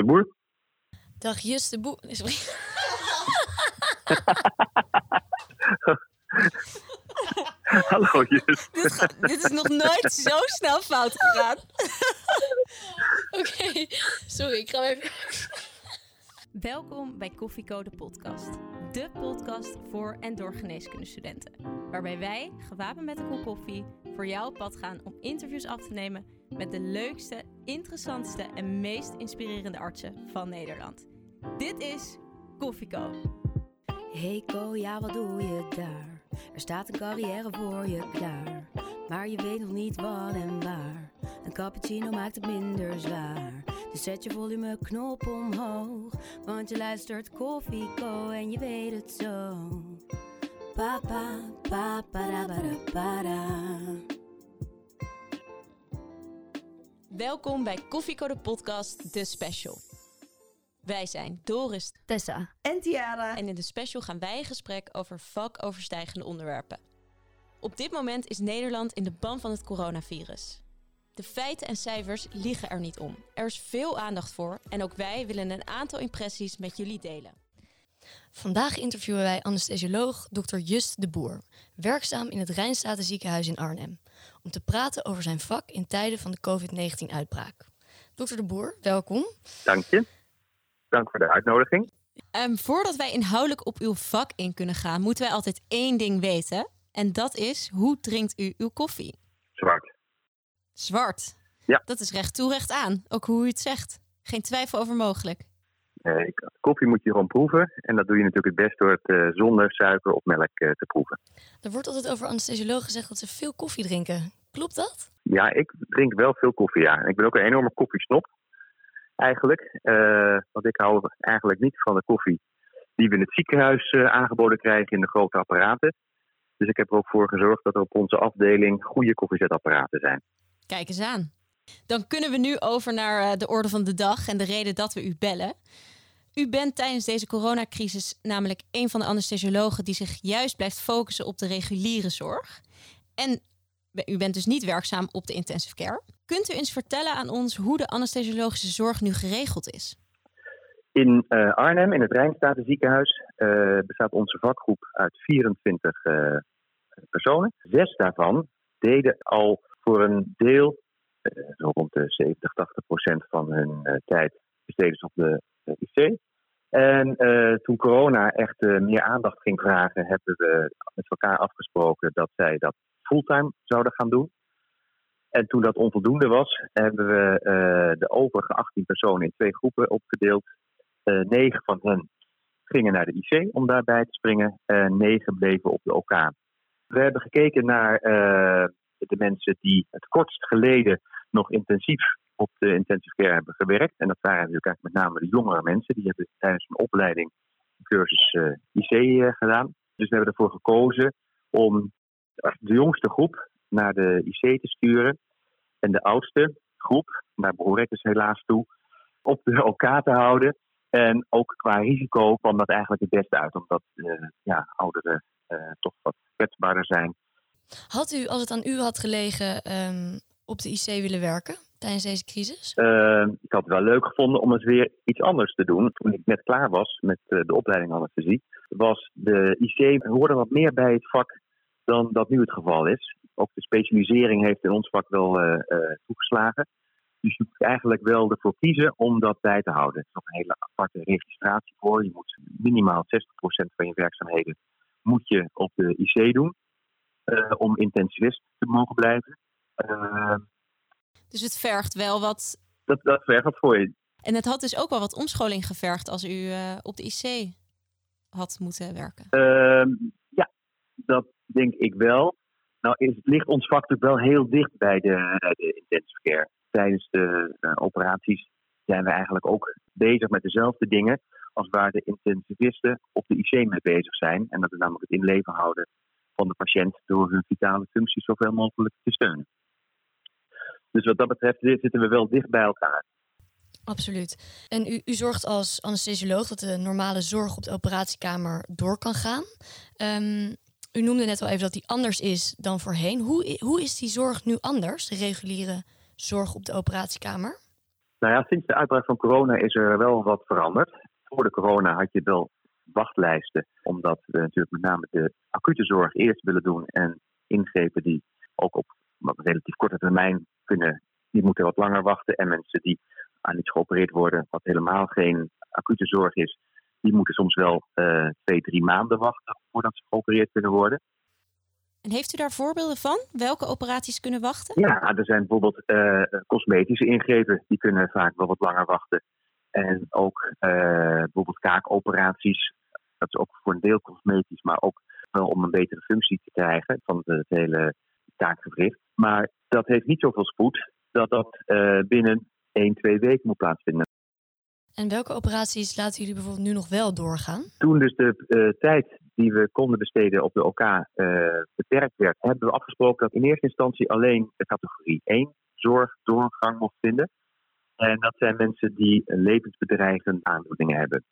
de Boer. Dag Just de Boer. Sorry. Hallo Just. dit, ga- dit is nog nooit zo snel fout gegaan. Oké, sorry, ik ga even. Welkom bij Koffiecode Podcast. De podcast voor en door geneeskundestudenten. Waarbij wij, gewapend met een kop koffie, voor jou op pad gaan om interviews af te nemen met de leukste, interessantste en meest inspirerende artsen van Nederland. Dit is Koffieco. Hey Ko, ja wat doe je daar? Er staat een carrière voor je klaar. Maar je weet nog niet wat en waar. Een cappuccino maakt het minder zwaar. Dus zet je volumeknop omhoog. Want je luistert Koffie Co en je weet het zo. Papa, papa, para, para, para. Welkom bij Koffiecode Podcast, de special. Wij zijn Doris Tessa. En Tiara. En in de special gaan wij in gesprek over vakoverstijgende onderwerpen. Op dit moment is Nederland in de ban van het coronavirus. De feiten en cijfers liegen er niet om. Er is veel aandacht voor en ook wij willen een aantal impressies met jullie delen. Vandaag interviewen wij anesthesioloog Dr. Just de Boer, werkzaam in het Rijnstaten ziekenhuis in Arnhem, om te praten over zijn vak in tijden van de COVID-19-uitbraak. Dr. de Boer, welkom. Dank je. Dank voor de uitnodiging. Ehm, voordat wij inhoudelijk op uw vak in kunnen gaan, moeten wij altijd één ding weten. En dat is, hoe drinkt u uw koffie? Zwart. Zwart. Ja. Dat is recht toe, recht aan. Ook hoe u het zegt. Geen twijfel over mogelijk. Eh, ik- koffie moet je gewoon proeven. En dat doe je natuurlijk het best door het eh, zonder suiker of melk eh, te proeven. Er wordt altijd over anesthesiologen gezegd dat ze veel koffie drinken. Klopt dat? Ja, ik drink wel veel koffie, ja. Ik ben ook een enorme koffiesnop, eigenlijk. Eh, want ik hou eigenlijk niet van de koffie die we in het ziekenhuis eh, aangeboden krijgen in de grote apparaten. Dus ik heb er ook voor gezorgd dat er op onze afdeling goede koffiezetapparaten zijn. Kijk eens aan. Dan kunnen we nu over naar eh, de orde van de dag en de reden dat we u bellen. U bent tijdens deze coronacrisis namelijk een van de anesthesiologen die zich juist blijft focussen op de reguliere zorg. En u bent dus niet werkzaam op de intensive care. Kunt u eens vertellen aan ons hoe de anesthesiologische zorg nu geregeld is? In eh, Arnhem, in het Rijnstaten ziekenhuis, eh, bestaat onze vakgroep uit 24 eh, personen. Zes daarvan deden al voor een deel, zo rond de 70, 80 procent van hun eh, tijd, besteden ze op de eh, IC. En eh, toen corona echt eh, meer aandacht ging vragen, hebben we met elkaar afgesproken dat zij dat fulltime zouden gaan doen. En toen dat onvoldoende was, hebben we eh, de overige 18 personen in twee groepen opgedeeld. Eh, negen van hen gingen naar de IC om daarbij te springen. En negen bleven op de OK. We hebben gekeken naar eh, de mensen die het kortst geleden nog intensief op de intensive care hebben gewerkt. En dat waren natuurlijk eigenlijk met name de jongere mensen. Die hebben tijdens hun opleiding een cursus eh, IC eh, gedaan. Dus we hebben ervoor gekozen om de jongste groep naar de IC te sturen. En de oudste groep, daar behoor dus helaas toe, op de OK te houden. En ook qua risico kwam dat eigenlijk het beste uit, omdat eh, ja, ouderen eh, toch wat kwetsbaarder zijn. Had u, als het aan u had gelegen, ehm, op de IC willen werken tijdens deze crisis? Eh, ik had het wel leuk gevonden om eens weer iets anders te doen. Toen ik net klaar was met eh, de opleiding anesthesie, was de IC hoorde wat meer bij het vak dan dat nu het geval is. Ook de specialisering heeft in ons vak wel eh, toegeslagen. Dus je moet eigenlijk wel ervoor kiezen om dat bij te houden. Er is nog een hele aparte registratie voor. Je moet minimaal 60% van je werkzaamheden moet je op de IC doen. om intensivist te mogen blijven. Eh, Dus het vergt wel wat. dat, dat vergt wat voor je. En het had dus ook wel wat omscholing gevergd als u eh, op de IC had moeten werken. Ehm, ja, dat denk ik wel. Nou, is, het ligt ons vak natuurlijk wel heel dicht bij de, bij de intensive care. Tijdens de eh, operaties zijn we eigenlijk ook bezig met dezelfde dingen als waar de intensivisten op de IC mee bezig zijn. En dat is namelijk het in leven houden van de patiënt door hun vitale functies zoveel mogelijk te steunen. Dus wat dat betreft zitten we wel dicht bij elkaar. Absoluut. En u, u zorgt als anesthesioloog dat de normale zorg op de operatiekamer door kan gaan. Ehm, u noemde net al even dat die anders is dan voorheen. Hoe, hoe is die zorg nu anders, de reguliere zorg op de operatiekamer? Nou ja, sinds de uitbraak van corona is er wel wat veranderd. Voor de corona had je wel wachtlijsten, omdat we natuurlijk met name de acute zorg eerst willen doen en ingrepen die ook op relatief korte termijn kunnen, die moeten wat langer wachten. En mensen die aan iets geopereerd worden, wat helemaal geen acute zorg is, die moeten soms wel uh, twee, drie maanden wachten voordat ze geopereerd kunnen worden. En heeft u daar voorbeelden van? Welke operaties kunnen wachten? Ja, er zijn bijvoorbeeld uh, cosmetische ingrepen, die kunnen vaak wel wat langer wachten. En ook uh, bijvoorbeeld kaakoperaties, dat is ook voor een deel cosmetisch, maar ook wel om een betere functie te krijgen van het hele kaakgewricht. Maar dat heeft niet zoveel spoed dat dat binnen 1, 2 weken moet plaatsvinden. En welke operaties laten jullie bijvoorbeeld nu nog wel doorgaan? Toen dus de uh, tijd die we konden besteden op de OK uh, beperkt werd, hebben we afgesproken dat in eerste instantie alleen de categorie 1 zorg doorgang mocht vinden. En dat zijn mensen die levensbedreigende aandoeningen hebben.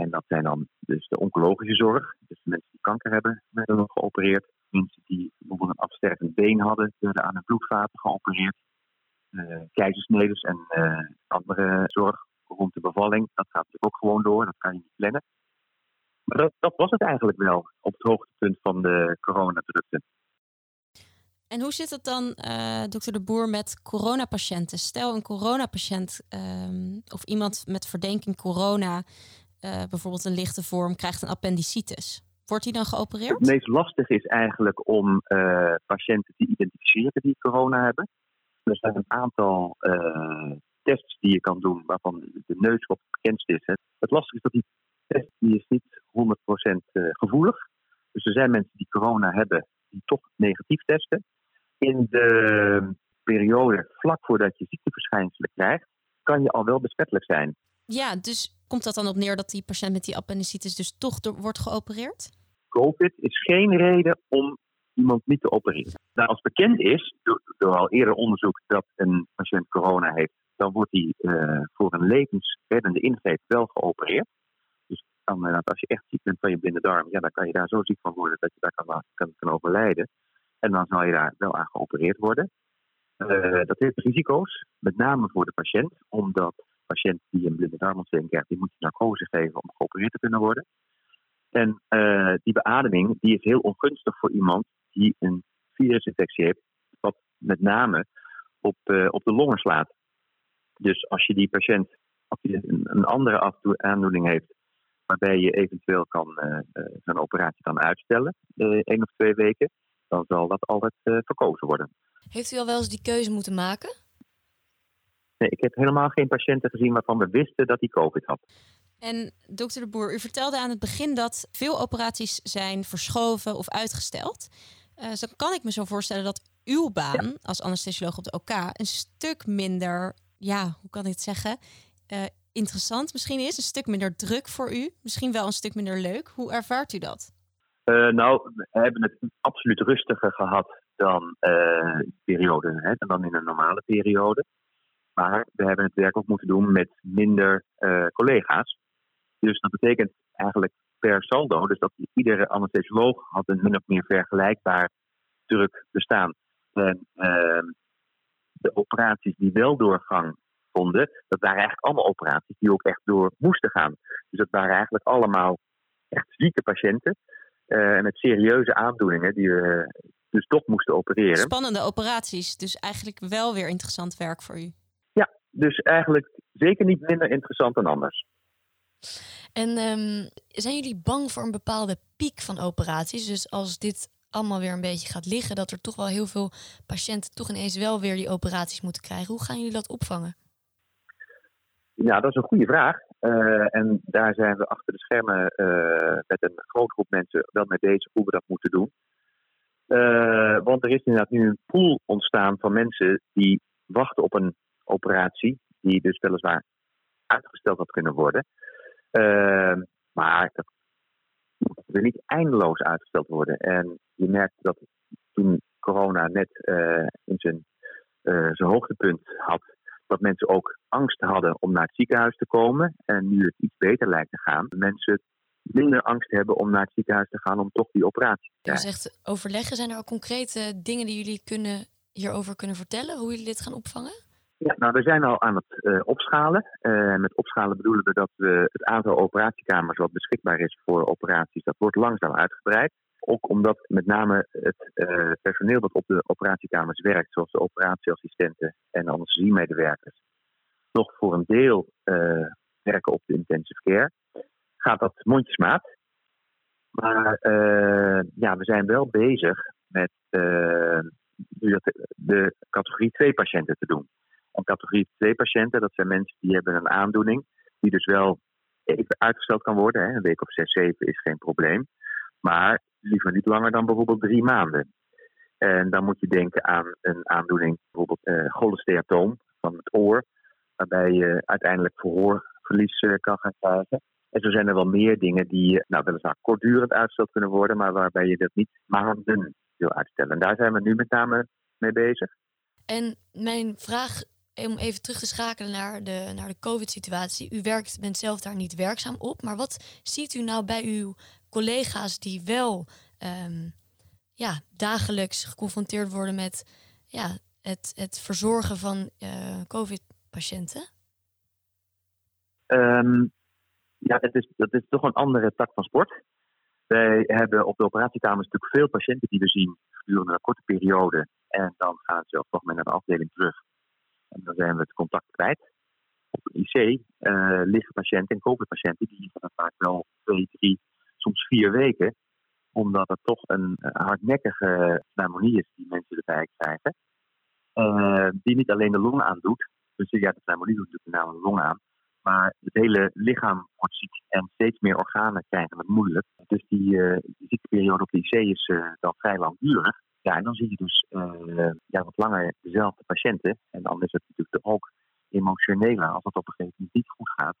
En dat zijn dan dus de oncologische zorg, dus de mensen die kanker hebben, werden nog geopereerd. Mensen die bijvoorbeeld een afstervend been hadden, werden aan hun bloedvaten geopereerd. Uh, en andere zorg rond de bevalling. Dat gaat natuurlijk ook gewoon door, dat kan je niet plannen. Maar dat, dat was het eigenlijk wel op het hoogtepunt van de coronadrukte. En hoe zit het dan, uh, dokter De Boer, met coronapatiënten? Stel een coronapatiënt uh, of iemand met verdenking corona, uh, bijvoorbeeld een lichte vorm, krijgt een appendicitis. Wordt hij dan geopereerd? Het meest lastige is eigenlijk om uh, patiënten te identificeren die corona hebben. Er zijn een aantal tests die je kan doen, waarvan de neus wat bekend is. Hè. Het lastige is dat die test die is niet 100% eh, gevoelig. Dus er zijn mensen die corona hebben die toch negatief testen. In de periode vlak voordat je ziekteverschijnselen krijgt, kan je al wel besmettelijk zijn. Ja, dus komt dat dan op neer dat die patiënt met die appendicitis dus toch wordt geopereerd? COVID is geen reden om iemand niet te opereren. Nou, als bekend is, door, door al eerder onderzoek dat een patiënt corona heeft, dan wordt hij uh, voor een levensreddende ingreep wel geopereerd. Dus dan, uh, als je echt ziek bent van je blinde darm, ja, dan kan je daar zo ziek van worden dat je daar kan, overlijden. En dan zal je daar wel aan geopereerd worden. Uh, dat heeft risico's, met name voor de patiënt, omdat patiënt die een blinde darmontsteking krijgt, die moet je narcose geven om geopereerd te kunnen worden. En die beademing die is heel ongunstig voor iemand die een virusinfectie heeft, wat met name op, op de longen slaat. Dus als je die patiënt als die een, andere aandoening heeft, waarbij je eventueel kan, uh, operatie kan uitstellen, één of twee weken, dan zal dat altijd verkozen worden. Heeft u al wel eens die keuze moeten maken? Nee, ik heb helemaal geen patiënten gezien waarvan we wisten dat hij COVID had. En dokter De Boer, u vertelde aan het begin dat veel operaties zijn verschoven of uitgesteld. Uh, zo kan ik me zo voorstellen dat uw baan als anesthesioloog op de OK een stuk minder ja, hoe kan ik het zeggen? Uh, interessant misschien is. Een stuk minder druk voor u. Misschien wel een stuk minder leuk. Hoe ervaart u dat? Uh, nou, we hebben het absoluut rustiger gehad dan uh, periode, hè, dan in een normale periode. Maar we hebben het werk ook moeten doen met minder collega's. Dus dat betekent eigenlijk per saldo, dus dat iedere anesthesioloog had een min of meer vergelijkbaar druk bestaan. En ehm, de operaties die wel doorgang vonden, dat waren eigenlijk allemaal operaties die ook echt door moesten gaan. Dus dat waren eigenlijk allemaal echt zieke patiënten uh, met serieuze aandoeningen die we dus toch moesten opereren. Spannende operaties, dus eigenlijk wel weer interessant werk voor u. Dus eigenlijk zeker niet minder interessant dan anders. En um, zijn jullie bang voor een bepaalde piek van operaties? Dus als dit allemaal weer een beetje gaat liggen, dat er toch wel heel veel patiënten toch ineens wel weer die operaties moeten krijgen. Hoe gaan jullie dat opvangen? Ja, dat is een goede vraag. Uh, en daar zijn we achter de schermen uh, met een grote groep mensen wel mee bezig hoe we dat moeten doen. Uh, want er is inderdaad nu een pool ontstaan van mensen die wachten op een operatie, die dus weliswaar uitgesteld had kunnen worden. maar dat moet niet eindeloos uitgesteld worden. En je merkt dat toen corona net uh, in zijn, uh, zijn hoogtepunt had, dat mensen ook angst hadden om naar het ziekenhuis te komen. En nu het iets beter lijkt te gaan, mensen minder angst hebben om naar het ziekenhuis te gaan om toch die operatie te krijgen. Je zegt overleggen. Zijn er ook concrete dingen die jullie kunnen, hierover kunnen vertellen? Hoe jullie dit gaan opvangen? Ja, nou, we zijn al aan het uh, opschalen. Uh, met opschalen bedoelen we dat we het aantal operatiekamers wat beschikbaar is voor operaties, dat wordt langzaam uitgebreid. Ook omdat met name het uh, personeel dat op de operatiekamers werkt, zoals de operatieassistenten en anesthesiemedewerkers, nog voor een deel werken op de intensive care, gaat dat mondjesmaat. Maar ja, we zijn wel bezig met de categorie 2 patiënten te doen. En categorie 2 patiënten, dat zijn mensen die hebben een aandoening, die dus wel even uitgesteld kan worden. Hè. Een week of 6, 7 is geen probleem. Maar liever niet langer dan bijvoorbeeld drie maanden. En dan moet je denken aan een aandoening, bijvoorbeeld uh, cholesteatoom van het oor, waarbij je uiteindelijk verhoorverlies uh, kan gaan krijgen. En zo zijn er wel meer dingen die nou, weliswaar kortdurend uitgesteld kunnen worden, maar waarbij je dat niet maanden wil uitstellen. En daar zijn we nu met name mee bezig. En mijn vraag om even terug te schakelen naar de, naar de COVID-situatie. U werkt, bent zelf daar niet werkzaam op. Maar wat ziet u nou bij uw collega's die wel ehm, ja, dagelijks geconfronteerd worden met ja, het, het verzorgen van uh, COVID-patiënten? Um, ja, dat is, dat is toch een andere tak van sport. Wij hebben op de operatiekamers natuurlijk veel patiënten die we zien gedurende een korte periode. En dan gaan ze toch met naar de afdeling terug. En dan zijn we het contact kwijt. Op de IC uh, liggen patiënten en COVID-patiënten die liggen vaak wel twee, drie, soms vier weken. Omdat het toch een hardnekkige pneumonie is die mensen erbij krijgen. Uh, die niet alleen de long aandoet. Dus ja, de pneumonie doet natuurlijk nou de long aan. Maar het hele lichaam wordt ziek en steeds meer organen krijgen het moeilijk. Dus die, uh, die ziekteperiode op de IC is dan vrij langdurig. Ja, en dan zie je dus uh, ja, wat langer dezelfde patiënten. En dan is het natuurlijk ook emotioneler als het op een gegeven moment niet goed gaat.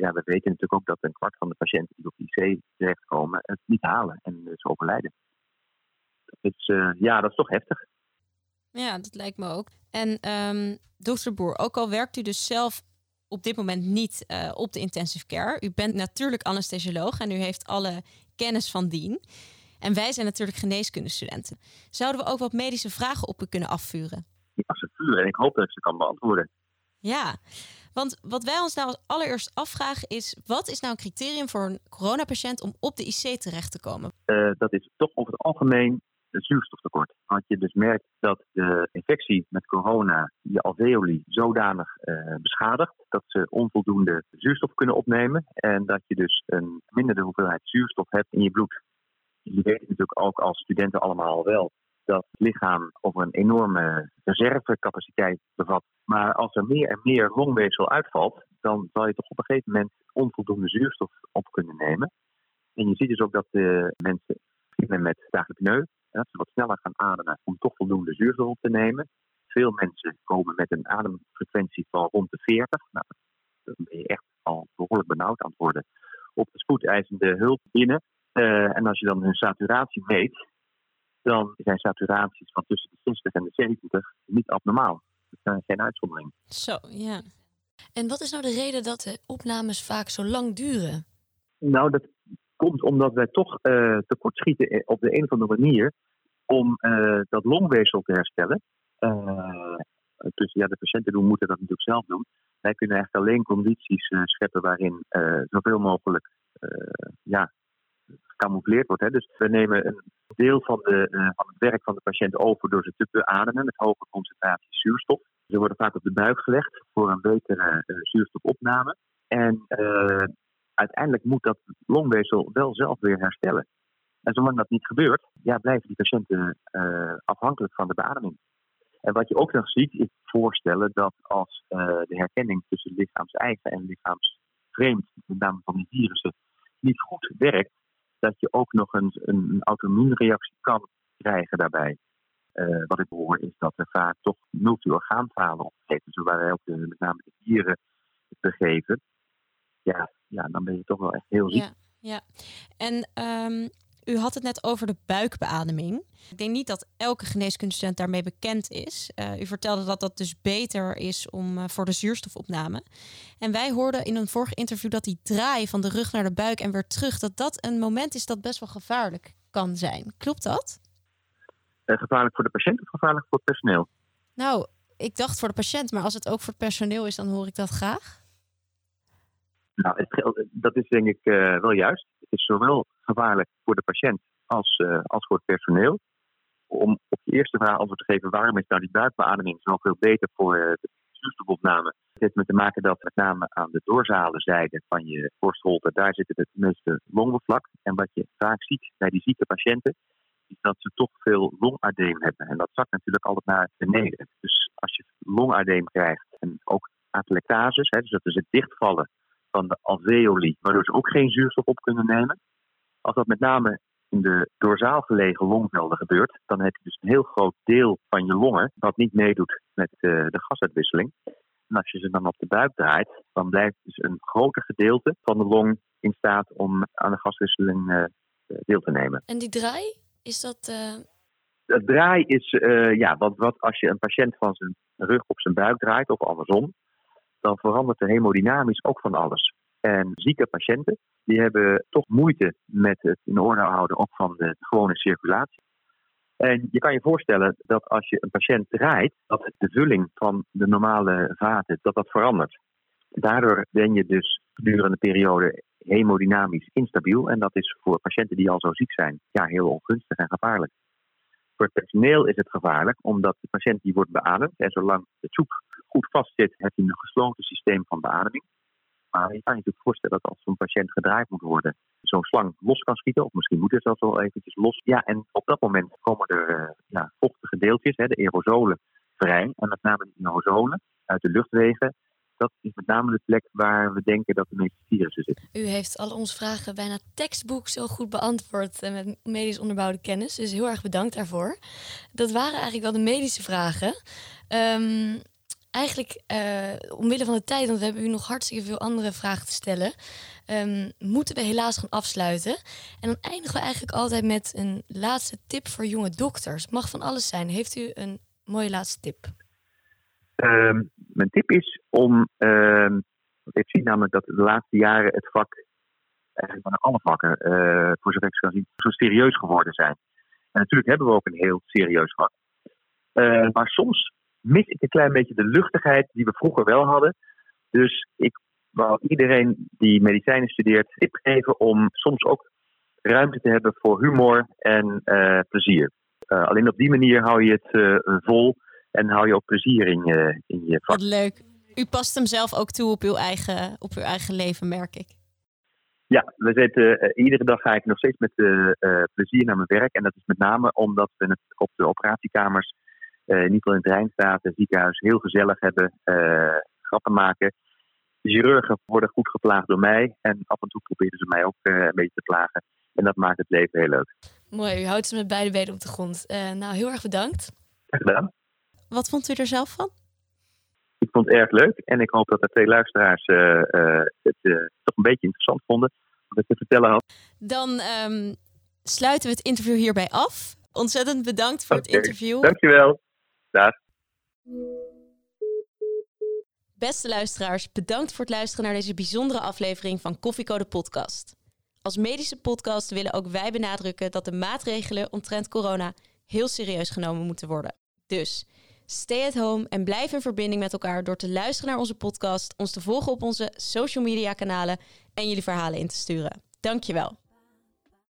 ja, we weten natuurlijk ook dat een kwart van de patiënten die op de IC terechtkomen het niet halen en dus overlijden. Dus ja, dat is toch heftig. Ja, dat lijkt me ook. En um, dokter Boer, ook al werkt u dus zelf op dit moment niet op de intensive care. U bent natuurlijk anesthesioloog en u heeft alle kennis van dien. En wij zijn natuurlijk geneeskundestudenten. Zouden we ook wat medische vragen op u kunnen afvuren? Ja, ze vuren en ik hoop dat ik ze kan beantwoorden. Ja, want wat wij ons nou als allereerst afvragen is... wat is nou een criterium voor een coronapatiënt om op de IC terecht te komen? Uh, dat is toch over het algemeen zuurstoftekort. Want je dus merkt dat de infectie met corona je alveoli zodanig uh, beschadigt dat ze onvoldoende zuurstof kunnen opnemen en dat je dus een mindere hoeveelheid zuurstof hebt in je bloed. Je weet natuurlijk ook als studenten allemaal wel dat het lichaam over een enorme reservecapaciteit bevat. Maar als er meer en meer longweefsel uitvalt, dan zal je toch op een gegeven moment onvoldoende zuurstof op kunnen nemen. En je ziet dus ook dat de mensen beginnen met dagelijks dat ze wat sneller gaan ademen om toch voldoende zuurstof op te nemen. Veel mensen komen met een ademfrequentie van rond de 40. Nou, dan ben je echt al behoorlijk benauwd aan het worden. Op de spoedeisende hulp binnen. Uh, en als je dan hun saturatie meet, dan zijn saturaties van tussen de 60 en de 70 niet abnormaal. Dat zijn geen uitzondering. Zo, ja. En wat is nou de reden dat de opnames vaak zo lang duren? Nou, dat komt omdat wij toch uh, tekortschieten op de een of andere manier om uh, dat longweefsel te herstellen. Uh, dus ja, de patiënten doen, moeten dat natuurlijk zelf doen. Wij kunnen eigenlijk alleen condities scheppen waarin zoveel mogelijk ja, gecamoufleerd wordt. Hè. Dus we nemen een deel van, de, van het werk van de patiënt over door ze te beademen met hoge concentratie zuurstof. Ze worden vaak op de buik gelegd voor een betere zuurstofopname. En uiteindelijk moet dat longweefsel wel zelf weer herstellen. En zolang dat niet gebeurt, ja, blijven die patiënten afhankelijk van de beademing. En wat je ook nog ziet, is voorstellen dat als de herkenning tussen lichaams eigen en lichaamsvreemd, met name van die virussen, niet goed werkt, dat je ook nog een, een auto-immuunreactie kan krijgen daarbij. Uh, wat ik hoor is dat er vaak toch multi-orgaanfalen optreden, zo waar wij ook de, met name de dieren begeven. Ja, ja, dan ben je toch wel echt heel ziek. Ja, ja. en um, u had het net over de buikbeademing. Ik denk niet dat elke geneeskundestudent daarmee bekend is. Uh, u vertelde dat dat dus beter is om, uh, voor de zuurstofopname. En wij hoorden in een vorig interview dat die draai van de rug naar de buik en weer terug, dat dat een moment is dat best wel gevaarlijk kan zijn. Klopt dat? Uh, gevaarlijk voor de patiënt of gevaarlijk voor het personeel? Nou, ik dacht voor de patiënt, maar als het ook voor het personeel is, dan hoor ik dat graag. Nou, het, dat is denk ik uh, wel juist. Is zowel gevaarlijk voor de patiënt als, uh, als voor het personeel. Om op je eerste vraag antwoord te geven, waarom is nou die buikbeademing zoveel beter voor uh, de zuurstofopname? Het heeft met te maken dat met name aan de doorzale zijde van je borstholte, daar zit het meeste longoppervlak. En wat je vaak ziet bij die zieke patiënten, is dat ze toch veel longadeem hebben. En dat zakt natuurlijk altijd naar beneden. Dus als je longadeem krijgt en ook atelectases, dus dat is het dichtvallen van de alveoli, waardoor ze ook geen zuurstof op kunnen nemen. Als dat met name in de doorzaal gelegen longvelden gebeurt, dan heb je dus een heel groot deel van je longen wat niet meedoet met uh, de gasuitwisseling. En als je ze dan op de buik draait, dan blijft dus een groter gedeelte van de long in staat om aan de gaswisseling uh, deel te nemen. En die draai, is dat. Uh... Het draai is, ja, wat, wat als je een patiënt van zijn rug op zijn buik draait, of andersom, dan verandert de hemodynamisch ook van alles. En zieke patiënten die hebben toch moeite met het in orde houden ook van de gewone circulatie. En je kan je voorstellen dat als je een patiënt draait, dat de vulling van de normale vaten dat dat verandert. Daardoor ben je dus gedurende de periode hemodynamisch instabiel. En dat is voor patiënten die al zo ziek zijn, ja, heel ongunstig en gevaarlijk. Voor het personeel is het gevaarlijk, omdat de patiënt die wordt beademd en zolang de troep goed vastzit, heeft hij een gesloten systeem van beademing. Maar je kan je natuurlijk voorstellen dat als zo'n patiënt gedraaid moet worden, zo'n slang los kan schieten, of misschien moet het zelfs wel eventjes los. Ja, en op dat moment komen er uh, ja, vochtige deeltjes, hè, de aerosolen, vrij. En met name die aerosolen uit de luchtwegen, dat is met name de plek waar we denken dat de meeste virussen zitten. U heeft al onze vragen bijna tekstboek zo goed beantwoord en met medisch onderbouwde kennis. Dus heel erg bedankt daarvoor. Dat waren eigenlijk wel de medische vragen. Um, eigenlijk uh, omwille van de tijd, want we hebben u nog hartstikke veel andere vragen te stellen, um, moeten we helaas gaan afsluiten. En dan eindigen we eigenlijk altijd met een laatste tip voor jonge dokters. Mag van alles zijn. Heeft u een mooie laatste tip? Um, mijn tip is om, um, ik zie namelijk dat de laatste jaren het vak, eigenlijk van alle vakken, uh, voor zover ik kan zien, zo serieus geworden zijn. En natuurlijk hebben we ook een heel serieus vak. Maar soms mis ik een klein beetje de luchtigheid die we vroeger wel hadden. Dus ik wou iedereen die medicijnen studeert tip geven om soms ook ruimte te hebben voor humor en uh, plezier. Uh, alleen op die manier hou je het uh, vol en hou je ook plezier in je, in je vak. Wat leuk. U past hem zelf ook toe op uw eigen, op uw eigen leven, merk ik. Ja, we zitten, iedere dag ga ik nog steeds met plezier naar mijn werk. En dat is met name omdat we het op de operatiekamers uh, in ieder geval in het Rijnstaat, het ziekenhuis, heel gezellig hebben, uh, grappen maken. De chirurgen worden goed geplaagd door mij en af en toe proberen ze mij ook uh, een beetje te plagen. En dat maakt het leven heel leuk. Mooi, u houdt ze met beide benen op de grond. nou, heel erg bedankt. Graag gedaan. Wat vond u er zelf van? Ik vond het erg leuk en ik hoop dat de twee luisteraars het toch een beetje interessant vonden wat ik te vertellen had. Dan um, sluiten we het interview hierbij af. Ontzettend bedankt voor okay. het interview. Dankjewel. Beste luisteraars, bedankt voor het luisteren naar deze bijzondere aflevering van Koffiecode Podcast. Als medische podcast willen ook wij benadrukken dat de maatregelen omtrent corona heel serieus genomen moeten worden. Dus stay at home en blijf in verbinding met elkaar door te luisteren naar onze podcast, ons te volgen op onze social media kanalen en jullie verhalen in te sturen. Dankjewel.